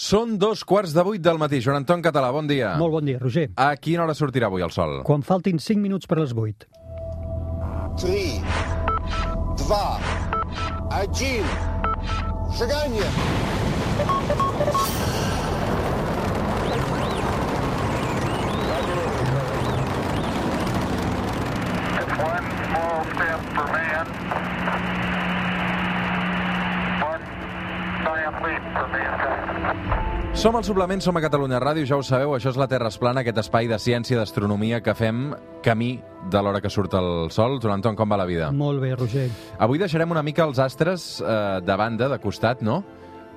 Són dos quarts de vuit del matí. Joan Anton Català, bon dia. Molt bon dia, Roger. A quina hora sortirà avui el sol? Quan faltin 5 minuts per les 8. 3, 2, 1, seganya! One small step for man, Som al Suplement, som a Catalunya Ràdio, ja ho sabeu, això és la Terra es plana, aquest espai de ciència i d'astronomia que fem camí de l'hora que surt el sol. Joan Anton, com va la vida? Molt bé, Roger. Avui deixarem una mica els astres eh, de banda, de costat, no?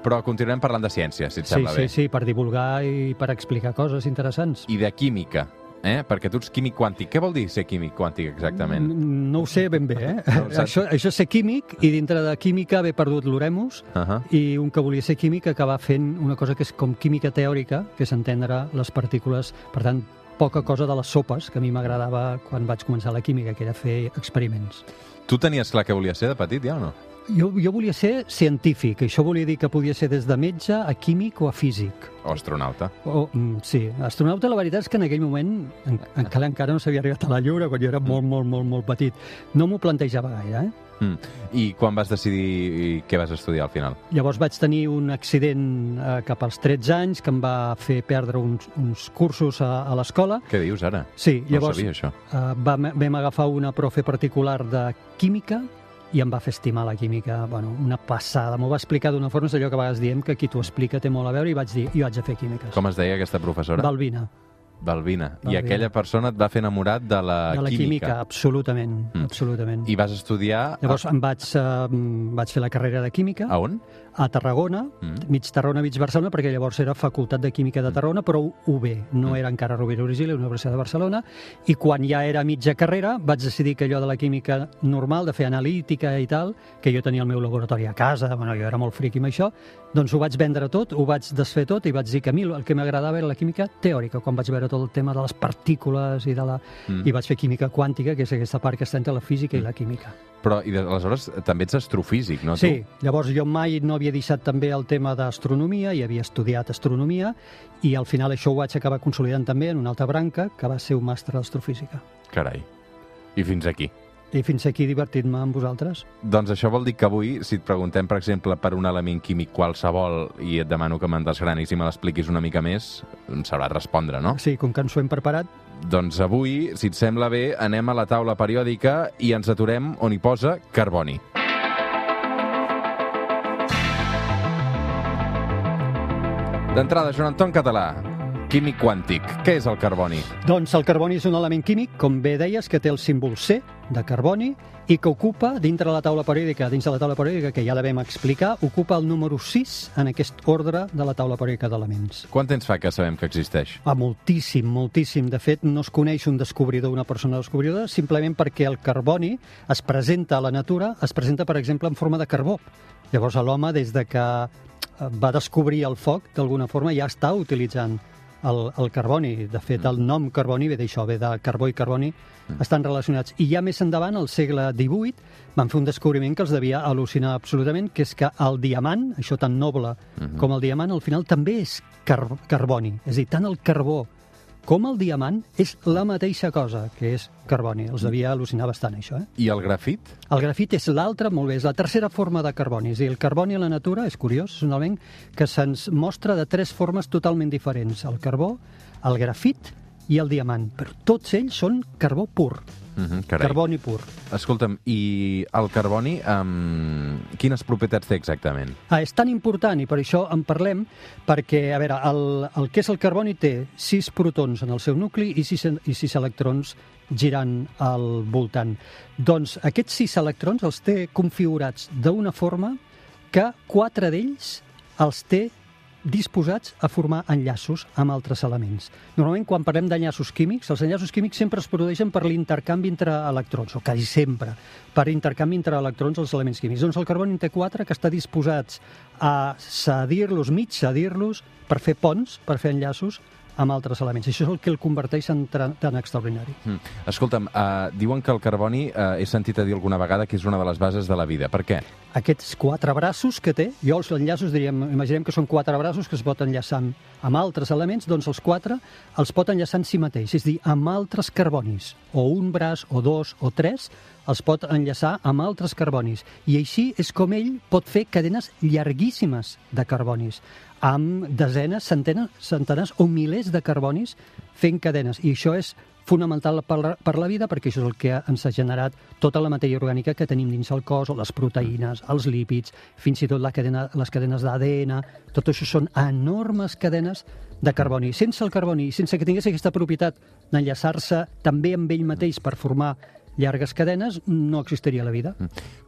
Però continuarem parlant de ciència, si et Sí, sembla sí, bé. sí, per divulgar i per explicar coses interessants. I de química, eh? Perquè tu ets químic quàntic. Què vol dir ser químic quàntic, exactament? Mm, No ho sé ben bé, eh? No això, això és ser químic i dintre de química haver perdut l'Oremus Uh -huh. i un que volia ser químic acabar fent una cosa que és com química teòrica, que és entendre les partícules, per tant, poca cosa de les sopes, que a mi m'agradava quan vaig començar la química, que era fer experiments. Tu tenies clar què volies ser de petit, ja o no? Jo, jo volia ser científic, això volia dir que podia ser des de metge a químic o a físic. O astronauta. Oh, mm, sí, astronauta la veritat és que en aquell moment en, encara encara no s'havia arribat a la Lluna quan jo era molt, molt, molt, molt petit. No m'ho plantejava gaire, eh? Mm. I quan vas decidir què vas estudiar al final? Llavors vaig tenir un accident eh, cap als 13 anys que em va fer perdre uns, uns cursos a, a l'escola. Què dius ara? Sí, No llavors ho sabia, això. eh, vam, vam agafar una profe particular de química i em va fer estimar la química, bueno, una passada. M'ho va explicar d'una forma, és allò que a vegades diem que qui t'ho explica té molt a veure i vaig dir, jo haig de fer químiques. Com es deia aquesta professora? Balbina. Balbina. I Balbina. aquella persona et va fer enamorat de la, de la química, absolutament, Mm. absolutament. I vas estudiar... Llavors em vaig, eh, vaig fer la carrera de química A, a on? A Tarragona, Mm. mig Tarragona, mig Barcelona, perquè llavors era Facultat de Química de Tarragona, però UB, no Mm. era encara Rovira Virgili, Universitat de Barcelona, i quan ja era mitja carrera vaig decidir que allò de la química normal, de fer analítica i tal, que jo tenia el meu laboratori a casa, bueno, jo era molt friqui amb això, doncs ho vaig vendre tot, ho vaig desfer tot i vaig dir que a mi el que m'agradava era la química teòrica, quan vaig veure tot el tema de les partícules i de la... Mm. i vaig fer química quàntica, que és aquesta part que està entre la física i la química. Però, i aleshores, també ets astrofísic, no, Sí, llavors jo mai no havia deixat també el tema d'astronomia i havia estudiat astronomia i al final això ho vaig acabar consolidant també en una altra branca que va ser un màster d'astrofísica. Carai. I fins aquí. I fins aquí divertit-me amb vosaltres. Doncs això vol dir que avui, si et preguntem, per exemple, per un element químic qualsevol i et demano que me'n desgranis i me l'expliquis una mica més, em sabràs respondre, no? Sí, com que ens ho hem preparat, Doncs avui, si et sembla bé, anem a la taula periòdica i ens aturem on hi posa carboni. D'entrada, Joan Anton Català, químic quàntic. Què és el carboni? doncs el carboni és un element químic, com bé deies, que té el símbol C de carboni i que ocupa, dintre de la taula periòdica, dins de la taula periòdica, que ja la vam explicar, ocupa el número 6 en aquest ordre de la taula periòdica d'elements. Quant temps fa que sabem que existeix? Ah, moltíssim, moltíssim. De fet, no es coneix un descobridor, una persona descobridora, simplement perquè el carboni es presenta a la natura, es presenta, per exemple, en forma de carbó. Llavors, l'home, des de que eh, va descobrir el foc, d'alguna forma, ja està utilitzant el, el carboni. De fet, el nom carboni ve d'això, ve de carbó i carboni, estan relacionats. I ja més endavant, al segle XVIII, van fer un descobriment que els devia al·lucinar absolutament, que és que el diamant, això tan noble com el diamant, al final també és car carboni. És a dir, tant el carbó com el diamant és la mateixa cosa, que és carboni. Els devia al·lucinar bastant, això. Eh? I el grafit? El grafit és l'altra, molt bé, és la tercera forma de carboni. És dir, el carboni a la natura, és curiós, és un element que se'ns mostra de tres formes totalment diferents. El carbó, el grafit i el diamant. Però tots ells són carbó pur, Uh -huh, carai. carboni pur. Escolta'm, i el carboni, um, quines propietats té exactament? Ah, és tan important i per això en parlem perquè, a veure, el, el que és el carboni té 6 protons en el seu nucli i 6, i 6 electrons girant al voltant. Doncs aquests 6 electrons els té configurats d'una forma que 4 d'ells els té disposats a formar enllaços amb altres elements. Normalment, quan parlem d'enllaços químics, els enllaços químics sempre es produeixen per l'intercanvi entre electrons, o quasi sempre, per intercanvi entre electrons als elements químics. Doncs el carboni en té quatre que està disposats a cedir-los, mig cedir-los, per fer ponts, per fer enllaços amb altres elements. Això és el que el converteix en tan extraordinari. Mm. Escolta'm, uh, diuen que el carboni, uh, he sentit a dir alguna vegada que és una de les bases de la vida. Per què? Aquests quatre braços que té, jo els enllaços diríem, imaginem que són quatre braços que es pot enllaçar amb, amb altres elements, doncs els quatre els pot enllaçar en si mateix, és dir, amb altres carbonis, o un braç, o dos, o tres, els pot enllaçar amb altres carbonis. I així és com ell pot fer cadenes llarguíssimes de carbonis, amb desenes, centenes, centenars o milers de carbonis fent cadenes. I això és fonamental per la, per la vida perquè això és el que ens ha generat tota la matèria orgànica que tenim dins el cos, les proteïnes, els lípids, fins i tot la cadena, les cadenes d'ADN, tot això són enormes cadenes de carboni. Sense el carboni, sense que tingués aquesta propietat d'enllaçar-se també amb ell mateix per formar llargues cadenes, no existiria la vida.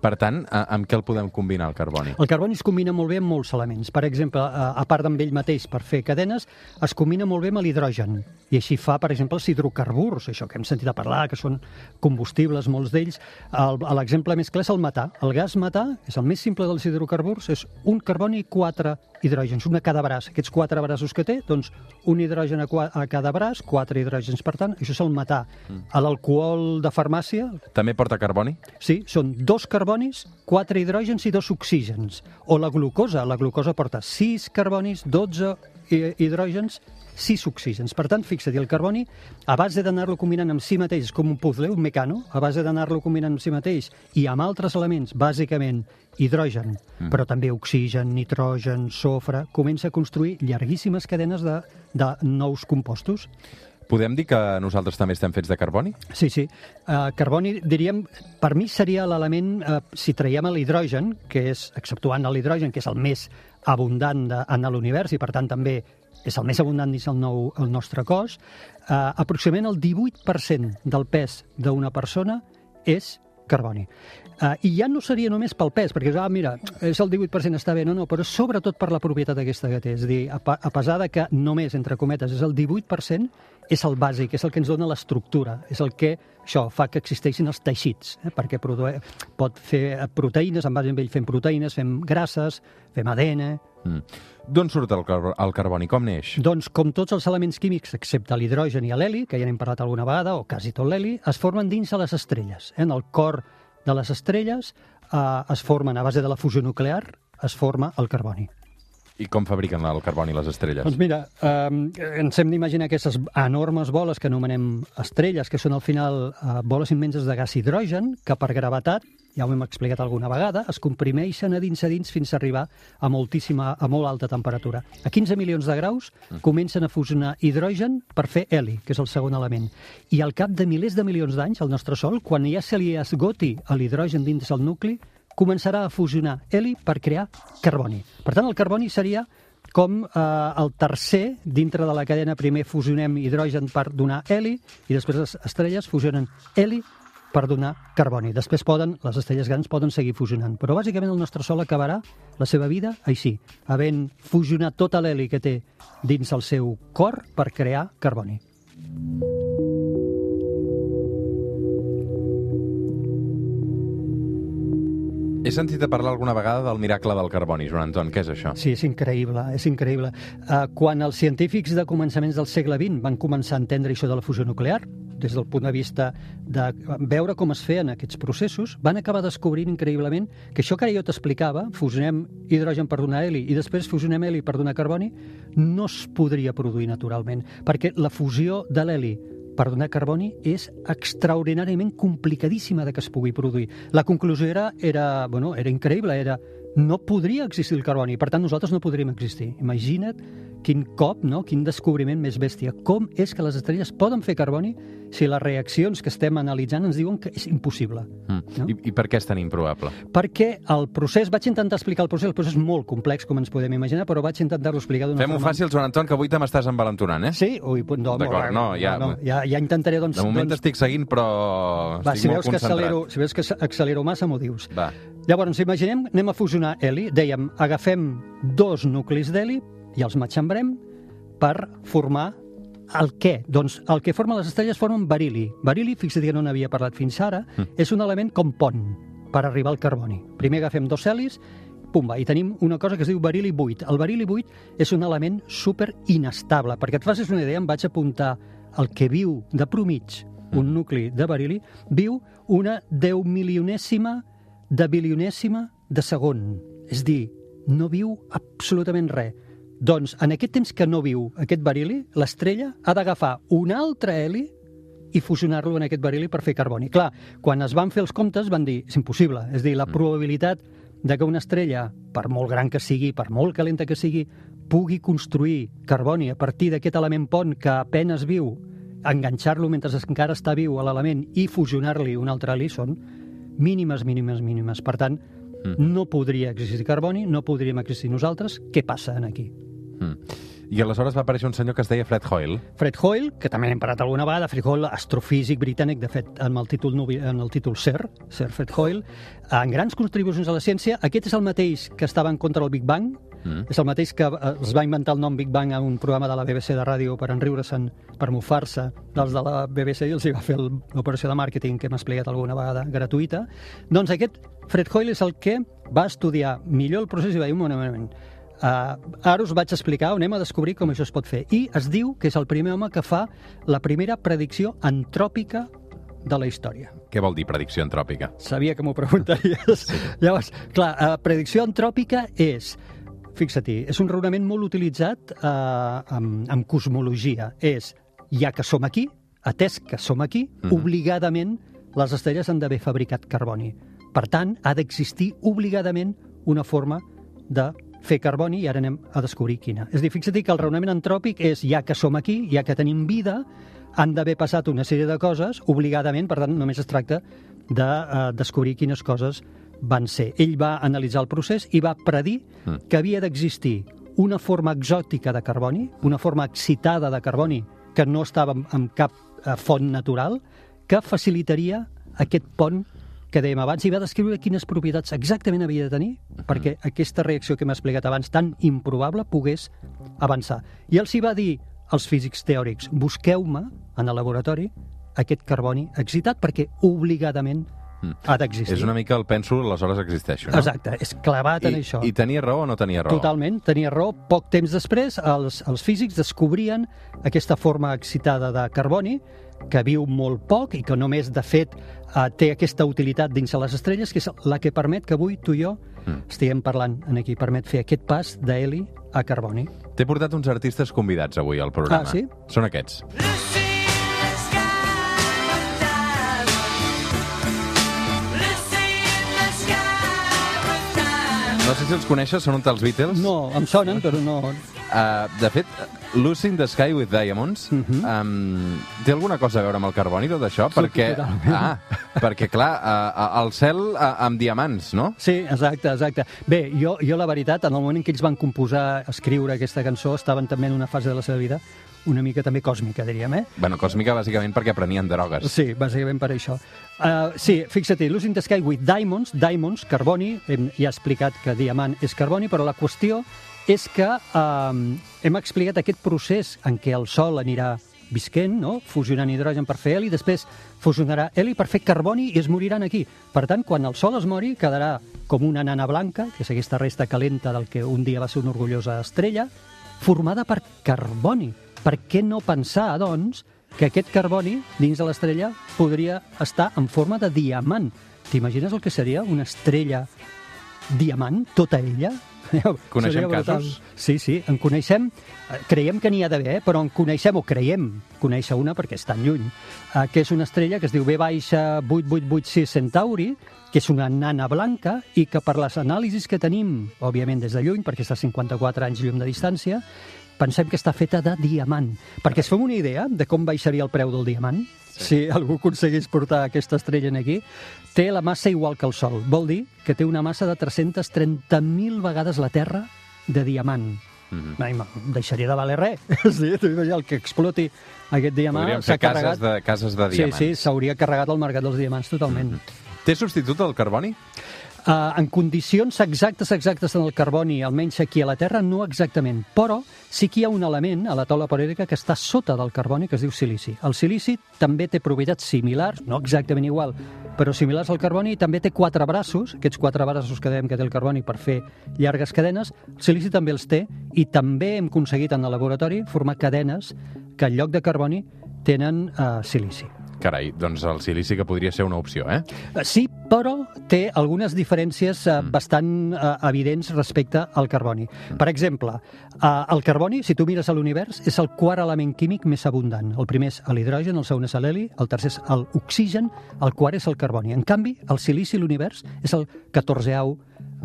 Per tant, amb què el podem combinar, el carboni? El carboni es combina molt bé amb molts elements. Per exemple, a, part d'amb ell mateix per fer cadenes, es combina molt bé amb l'hidrogen. I així fa, per exemple, els hidrocarburs, això que hem sentit a parlar, que són combustibles, molts d'ells. El- L'exemple més clar és el metà. El gas metà és el més simple dels hidrocarburs, és un carboni i quatre hidrògens, un a cada braç. Aquests quatre braços que té, doncs un hidrogen a, a cada braç, quatre hidrògens, per tant, això és el metà. A l'alcohol de farmàcia, També porta carboni? Sí, són dos carbonis, quatre hidrògens i dos oxígens. O la glucosa, la glucosa porta sis carbonis, 12 hi- hidrògens, sis oxígens. Per tant, fixa't, el carboni, a base d'anar-lo combinant amb si mateix, com un puzzle, un mecano, a base d'anar-lo combinant amb si mateix i amb altres elements, bàsicament hidrogen, mm. però també oxigen, nitrogen, sofre, comença a construir llarguíssimes cadenes de, de nous compostos. Podem dir que nosaltres també estem fets de carboni? Sí, sí. Uh, carboni, diríem, per mi seria l'element, uh, si traiem l'hidrogen, que és, exceptuant l'hidrogen, que és el més abundant de, en l'univers i, per tant, també és el més abundant dins el, nou, el nostre cos, uh, aproximadament el 18% del pes d'una persona és carboni. Uh, I ja no seria només pel pes, perquè ah, mira, és el 18% està bé, no, no, però sobretot per la propietat aquesta que té. És a dir, a, a pesar de que només, entre cometes, és el 18%, és el bàsic, és el que ens dona l'estructura, és el que això fa que existeixin els teixits, eh, perquè pot fer proteïnes, en base a ell fem proteïnes, fem grasses, fem ADN... Mm. D'on surt el, car el carboni? Com neix? Doncs, com tots els elements químics, excepte l'hidrogen i l'heli, que ja n'hem parlat alguna vegada, o quasi tot l'heli, es formen dins de les estrelles. Eh? En el cor de les estrelles eh, es formen, a base de la fusió nuclear, es forma el carboni. I com fabriquen el carboni les estrelles? Doncs mira, eh, ens hem d'imaginar aquestes enormes boles que anomenem estrelles, que són al final eh, boles immenses de gas hidrogen, que per gravetat, ja ho hem explicat alguna vegada, es comprimeixen a dins a dins fins a arribar a moltíssima, a molt alta temperatura. A 15 milions de graus comencen a fusionar hidrogen per fer heli, que és el segon element. I al cap de milers de milions d'anys, al nostre Sol, quan ja se li esgoti l'hidrogen dins el nucli, començarà a fusionar heli per crear carboni. Per tant, el carboni seria com eh, el tercer dintre de la cadena. Primer fusionem hidrogen per donar heli i després les estrelles fusionen heli per donar carboni. Després poden, les estrelles grans poden seguir fusionant. Però bàsicament el nostre Sol acabarà la seva vida així, havent fusionat tota l'heli que té dins el seu cor per crear carboni. He sentit a parlar alguna vegada del miracle del carboni, Joan Anton. Què és això? Sí, és increïble, és increïble. Uh, quan els científics de començaments del segle XX van començar a entendre això de la fusió nuclear, des del punt de vista de veure com es feien aquests processos, van acabar descobrint increïblement que això que ara jo t'explicava, fusionem hidrogen per donar heli i després fusionem heli per donar carboni, no es podria produir naturalment, perquè la fusió de l'heli per donar carboni és extraordinàriament complicadíssima de que es pugui produir. La conclusió era, era, bueno, era increïble, era no podria existir el carboni, per tant nosaltres no podríem existir. Imagina't quin cop, no? quin descobriment més bèstia. Com és que les estrelles poden fer carboni si les reaccions que estem analitzant ens diuen que és impossible? Mm. No? I, I per què és tan improbable? Perquè el procés, vaig intentar explicar el procés, el procés és molt complex, com ens podem imaginar, però vaig intentar-lo explicar d'una Fem-ho forma... fàcil, Joan Anton, que avui te m'estàs embalentonant, eh? Sí? Ui, no, D'acord, no, ja- no, ja, ja intentaré, doncs... De moment doncs, t'estic seguint, però Va, estic si molt veus, que concentrat. accelero, si veus que accelero massa, m'ho dius. Va. Llavors, imaginem, anem a fusionar heli. Dèiem, agafem dos nuclis d'heli i els matxembrem per formar el què? Doncs el que formen les estrelles formen berili. Berili, fixa't que no n'havia parlat fins ara, Mm. és un element com pont per arribar al carboni. Primer agafem dos helis, pumba, i tenim una cosa que es diu berili buit. El berili buit és un element super inestable. Perquè et facis una idea, em vaig apuntar el que viu de promig un nucli de berili, viu una deu milionèsima de bilionèsima de segon. És dir, no viu absolutament res. Doncs, en aquest temps que no viu aquest berili, l'estrella ha d'agafar un altre heli i fusionar-lo en aquest berili per fer carboni. Clar, quan es van fer els comptes van dir, és impossible, és dir, la probabilitat de que una estrella, per molt gran que sigui, per molt calenta que sigui, pugui construir carboni a partir d'aquest element pont que apenes viu, enganxar-lo mentre encara està viu a l'element i fusionar-li un altre heli són mínimes, mínimes, mínimes. Per tant, no podria existir carboni, no podríem existir nosaltres. Què passa en aquí? Mm. I aleshores va aparèixer un senyor que es deia Fred Hoyle. Fred Hoyle, que també n'hem parlat alguna vegada, Fred Hoyle, astrofísic britànic, de fet, amb el títol, en el títol Sir, Sir Fred Hoyle, en grans contribucions a la ciència. Aquest és el mateix que estava en contra del Big Bang, Mm. és el mateix que eh, es va inventar el nom Big Bang a un programa de la BBC de ràdio per enriure-se'n, per mofar-se dels de la BBC i els hi va fer l'operació de màrqueting que hem explicat alguna vegada gratuïta. Doncs aquest Fred Hoyle és el que va estudiar millor el procés i va dir un moment, un moment. Uh, ara us vaig explicar, on anem a descobrir com això es pot fer. I es diu que és el primer home que fa la primera predicció antròpica de la història. Què vol dir predicció antròpica? Sabia que m'ho preguntaries. Sí. Llavors, clar, uh, predicció antròpica és, fixa-t'hi, és un raonament molt utilitzat uh, amb, amb cosmologia. És, ja que som aquí, atès que som aquí, Mhm. obligadament les estrelles han d'haver fabricat carboni. Per tant, ha d'existir obligadament una forma de fer carboni i ara anem a descobrir quina. És a dir, fixa't que el raonament antròpic és ja que som aquí, ja que tenim vida, han d'haver passat una sèrie de coses obligadament, per tant, només es tracta de eh, descobrir quines coses van ser. Ell va analitzar el procés i va predir Mm. que havia d'existir una forma exòtica de carboni, una forma excitada de carboni que no estava en- en cap eh, font natural, que facilitaria aquest pont que dèiem abans i va descriure quines propietats exactament havia de tenir perquè aquesta reacció que m'ha explicat abans, tan improbable, pogués avançar. I els hi va dir als físics teòrics, busqueu-me en el laboratori aquest carboni excitat perquè obligadament Mm. ha d'existir. És una mica el penso, aleshores existeixo, no? Exacte, és clavat en I, això. I tenia raó o no tenia raó? Totalment, tenia raó. Poc temps després, els, els físics descobrien aquesta forma excitada de carboni que viu molt poc i que només, de fet, eh, té aquesta utilitat dins de les estrelles, que és la que permet que avui tu i jo Mm. estiguem parlant en aquí, permet fer aquest pas d'heli a carboni. T'he portat uns artistes convidats avui al programa. Ah, sí? Són aquests. No sé si els coneixes, són un dels Beatles. No, em sonen, però no... Uh, de fet, in the Sky with Diamonds Mhm. um, té alguna cosa a veure amb el carboni, tot això? Perquè, totalment. ah, perquè clar, uh, el cel uh, amb diamants, no? Sí, exacte, exacte. Bé, jo, jo la veritat, en el moment en què ells van composar, escriure aquesta cançó, estaven també en una fase de la seva vida una mica també còsmica, diríem, eh? Bueno, còsmica, bàsicament, perquè prenien drogues. Sí, bàsicament per això. Uh, sí, fixa't, Losing the Sky with Diamonds, Diamonds, carboni, hem, ja he explicat que diamant és carboni, però la qüestió és que um, hem explicat aquest procés en què el Sol anirà visquent, no? fusionant hidrogen per fer heli, després fusionarà heli per fer carboni i es moriran aquí. Per tant, quan el Sol es mori, quedarà com una nana blanca, que és aquesta resta calenta del que un dia va ser una orgullosa estrella, formada per carboni. Per què no pensar, doncs, que aquest carboni dins de l'estrella podria estar en forma de diamant? T'imagines el que seria una estrella diamant, tota ella? Coneixem Seria brutal. casos? Sí, sí, en coneixem, eh, creiem que n'hi ha d'haver, eh, però en coneixem, o creiem conèixer una perquè és tan lluny, eh, que és una estrella que es diu B-8886 Centauri, que és una nana blanca i que per les anàlisis que tenim, òbviament des de lluny, perquè està a 54 anys llum de distància, pensem que està feta de diamant. Perquè es fem una idea de com baixaria el preu del diamant, sí. si algú aconseguís portar aquesta estrella en aquí, té la massa igual que el Sol. Vol dir que té una massa de 330.000 vegades la Terra de diamant. Ai, ma, deixaria de valer res. Sí, el que exploti aquest diamant s'ha fer cases carregat... de, cases de Sí, diamants. sí, s'hauria carregat el mercat dels diamants totalment. Té substitut el carboni? Uh, en condicions exactes, exactes en el carboni, almenys aquí a la Terra, no exactament. Però sí que hi ha un element a la taula periòdica que està sota del carboni, que es diu silici. El silici també té propietats similars, no exactament igual, però similars al carboni, i també té quatre braços, aquests quatre braços que dèiem que té el carboni per fer llargues cadenes, el silici també els té, i també hem aconseguit en el laboratori formar cadenes que en lloc de carboni tenen uh, silici. Carai, doncs el silici que podria ser una opció, eh? Eh, Sí, però té algunes diferències eh, bastant eh, evidents respecte al carboni. Per exemple, eh, el carboni, si tu mires a l'univers, és el quart element químic més abundant. El primer és l'hidrogen, el segon és l'heli, el tercer és l'oxigen, el quart és el carboni. En canvi, el silici a l'univers és el 14au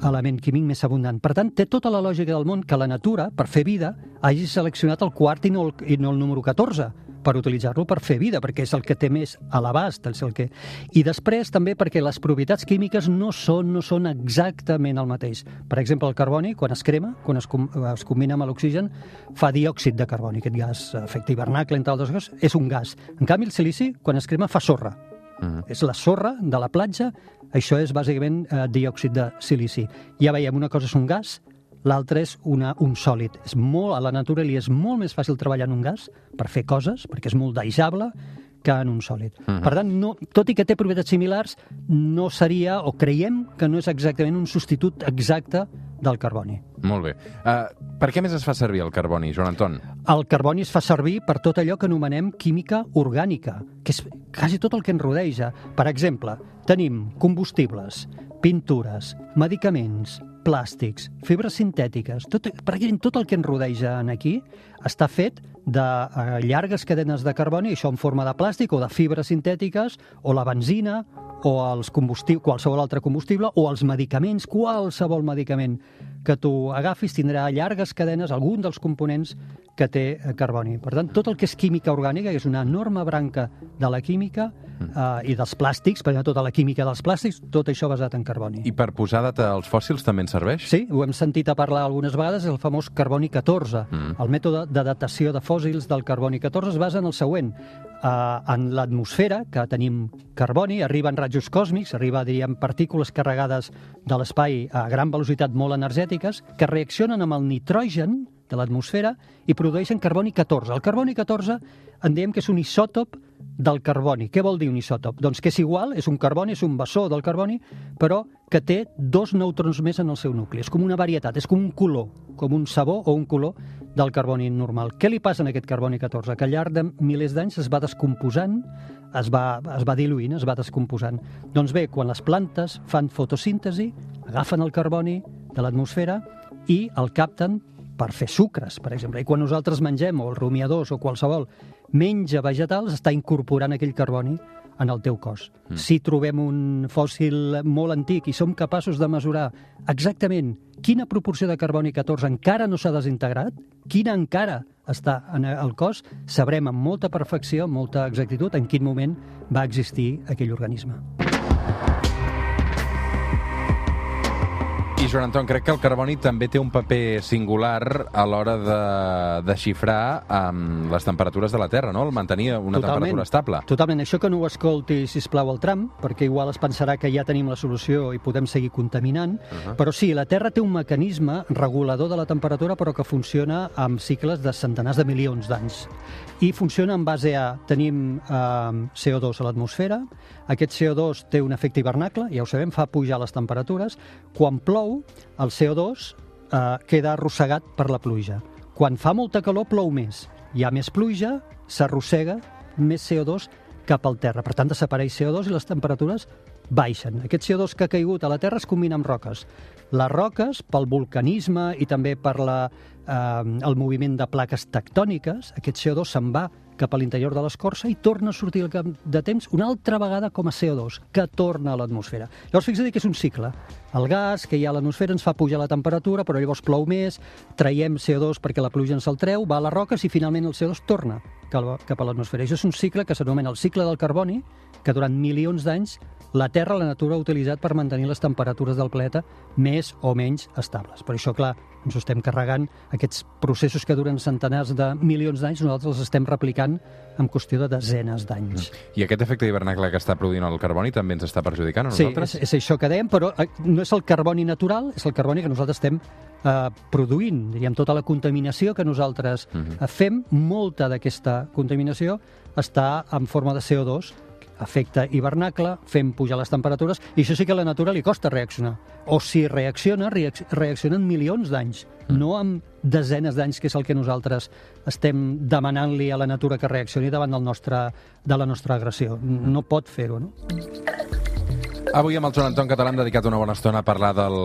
element químic més abundant. Per tant, té tota la lògica del món que la natura, per fer vida, hagi seleccionat el quart i no el, i no el número 14 per utilitzar-lo per fer vida, perquè és el que té més a l'abast. És el que... I després també perquè les propietats químiques no són, no són exactament el mateix. Per exemple, el carboni, quan es crema, quan es, com, es combina amb l'oxigen, fa diòxid de carboni, aquest gas efecte hivernacle, entre altres coses, és un gas. En canvi, el silici, quan es crema, fa sorra. Mhm. És la sorra de la platja, això és bàsicament eh, diòxid de silici. Ja veiem, una cosa és un gas, l'altre és una, un sòlid. És molt, a la natura li és molt més fàcil treballar en un gas per fer coses, perquè és molt daixable, que en un sòlid. Uh -huh. Per tant, no, tot i que té propietats similars, no seria, o creiem que no és exactament un substitut exacte del carboni. Molt bé. Uh, per què més es fa servir el carboni, Joan Anton? El carboni es fa servir per tot allò que anomenem química orgànica, que és quasi tot el que ens rodeja. Per exemple, tenim combustibles, pintures, medicaments, plàstics, fibres sintètiques, tot, pràcticament tot el que ens rodeja en aquí està fet de eh, llargues cadenes de carboni, això en forma de plàstic o de fibres sintètiques, o la benzina, o els combustibles, qualsevol altre combustible, o els medicaments, qualsevol medicament que tu agafis tindrà llargues cadenes, algun dels components que té eh, carboni. Per tant, tot el que és química orgànica, que és una enorme branca de la química eh, i dels plàstics, per exemple, tota la química dels plàstics, tot això basat en carboni. I per posar data als fòssils també ens serveix? Sí, ho hem sentit a parlar algunes vegades, el famós carboni 14. Mm. El mètode de datació de fòssils del carboni 14 es basa en el següent. Uh, en l'atmosfera, que tenim carboni, arriben rajos còsmics, arriba, diríem, partícules carregades de l'espai a gran velocitat molt energètiques, que reaccionen amb el nitrogen de l'atmosfera i produeixen carboni 14. El carboni 14 en diem que és un isòtop del carboni. Què vol dir un isòtop? Doncs que és igual, és un carboni, és un bessó del carboni, però que té dos neutrons més en el seu nucli. És com una varietat, és com un color, com un sabó o un color del carboni normal. Què li passa a aquest carboni 14? Que al llarg de milers d'anys es va descomposant, es va, es va diluint, es va descomposant. Doncs bé, quan les plantes fan fotosíntesi, agafen el carboni de l'atmosfera i el capten per fer sucres, per exemple. I quan nosaltres mengem, o els rumiadors, o qualsevol, menja vegetals, està incorporant aquell carboni en el teu cos. Mm. Si trobem un fòssil molt antic i som capaços de mesurar exactament quina proporció de carboni 14 encara no s'ha desintegrat, quina encara està en el cos, sabrem amb molta perfecció, amb molta exactitud, en quin moment va existir aquell organisme. Joan Anton, crec que el carboni també té un paper singular a l'hora de, de xifrar um, les temperatures de la Terra, no? El mantenir una temperatura estable. Totalment. Això que no ho escolti, si plau al tram, perquè igual es pensarà que ja tenim la solució i podem seguir contaminant, uh -huh. però sí, la Terra té un mecanisme regulador de la temperatura, però que funciona amb cicles de centenars de milions d'anys. I funciona en base a... Tenim eh, CO2 a l'atmosfera, aquest CO2 té un efecte hivernacle, ja ho sabem, fa pujar les temperatures. Quan plou, el CO2 eh, queda arrossegat per la pluja. Quan fa molta calor, plou més. Hi ha més pluja, s'arrossega més CO2 cap al terra. Per tant, desapareix CO2 i les temperatures baixen. Aquest CO2 que ha caigut a la Terra es combina amb roques. Les roques, pel vulcanisme i també per la, eh, el moviment de plaques tectòniques, aquest CO2 se'n va cap a l'interior de l'escorça i torna a sortir al cap de temps una altra vegada com a CO2, que torna a l'atmosfera. Llavors, fixa't que és un cicle. El gas que hi ha a l'atmosfera ens fa pujar la temperatura, però llavors plou més, traiem CO2 perquè la pluja ens el treu, va a les roques i finalment el CO2 torna cap a, l'atmosfera. Això és un cicle que s'anomena el cicle del carboni, que durant milions d'anys la Terra, la natura, ha utilitzat per mantenir les temperatures del planeta més o menys estables. Per això, clar, ens ho estem carregant, aquests processos que duren centenars de milions d'anys, nosaltres els estem replicant en qüestió de desenes d'anys. I aquest efecte d'hivernacle que està produint el carboni també ens està perjudicant a Sí, nosaltres? és, és això que dèiem, però eh, no és el carboni natural, és el carboni que nosaltres estem eh, produint. Diríem, tota la contaminació que nosaltres Mhm. eh, fem, molta d'aquesta contaminació està en forma de CO2, afecta hivernacle, fem pujar les temperatures, i això sí que a la natura li costa reaccionar. O si reacciona, reac reacciona en milions d'anys, no amb desenes d'anys, que és el que nosaltres estem demanant-li a la natura que reaccioni davant del nostre, de la nostra agressió. No pot fer-ho, no? Avui amb el Joan Anton Català hem dedicat una bona estona a parlar del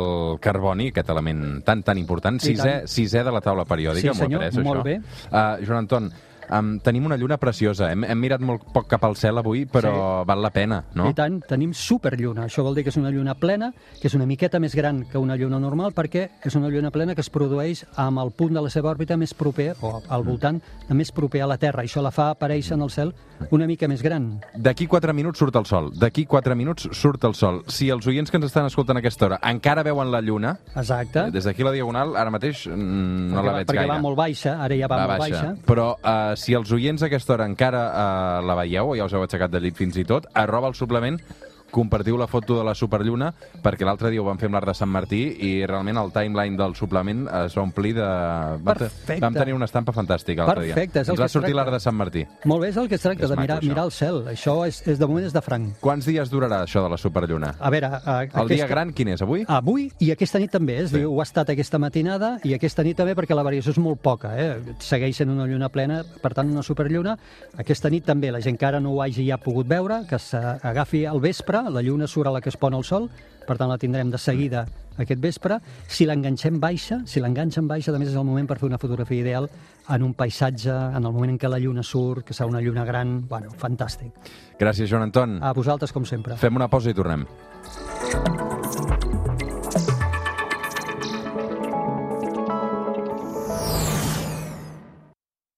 carboni, aquest element tan, tan important. Sisè, sisè de la taula periòdica, Sí, senyor, molt això. bé. Uh, Joan Anton, um, tenim una lluna preciosa. Hem, hem mirat molt poc cap al cel avui, però val la pena, no? I tant, tenim superlluna. Això vol dir que és una lluna plena, que és una miqueta més gran que una lluna normal, perquè és una lluna plena que es produeix amb el punt de la seva òrbita més proper, o al voltant, de més proper a la Terra. Això la fa aparèixer en el cel una mica més gran. D'aquí 4 minuts surt el sol. D'aquí 4 minuts surt el sol. Si els oients que ens estan escoltant a aquesta hora encara veuen la lluna, Exacte. des d'aquí la Diagonal, ara mateix mm, no perquè la va, veig perquè gaire. va molt baixa, ara ja va, molt baixa. Però uh, si els oients a aquesta hora encara uh, la veieu, o ja us heu aixecat del llit fins i tot, arroba el suplement compartiu la foto de la superlluna perquè l'altre dia ho vam fer amb l'Art de Sant Martí i realment el timeline del suplement es va omplir de... Perfecte. vam tenir una estampa fantàstica l'altre dia. Perfecte, és Ens va sortir l'Art de Sant Martí. Molt bé, és el que es tracta, És de maco, mirar, això. mirar el cel. Això és, és de moment és de franc. Quants dies durarà això de la superlluna? A veure... A, El dia gran quin és, avui? Avui i aquesta nit també, es Sí. diu, ho ha estat aquesta matinada i aquesta nit també perquè la variació és molt poca, eh? segueix sent una lluna plena, per tant una superlluna. Aquesta nit també, la gent que ara no ho hagi ja pogut veure, que s'agafi al vespre, la lluna surt a la que es pon el sol, per tant la tindrem de seguida aquest vespre. Si l'enganxem baixa, si l'enganxem baixa, també és el moment per fer una fotografia ideal en un paisatge, en el moment en què la lluna surt, que serà una lluna gran, bueno, fantàstic. Gràcies, Joan Anton. A vosaltres, com sempre. Fem una pausa i tornem.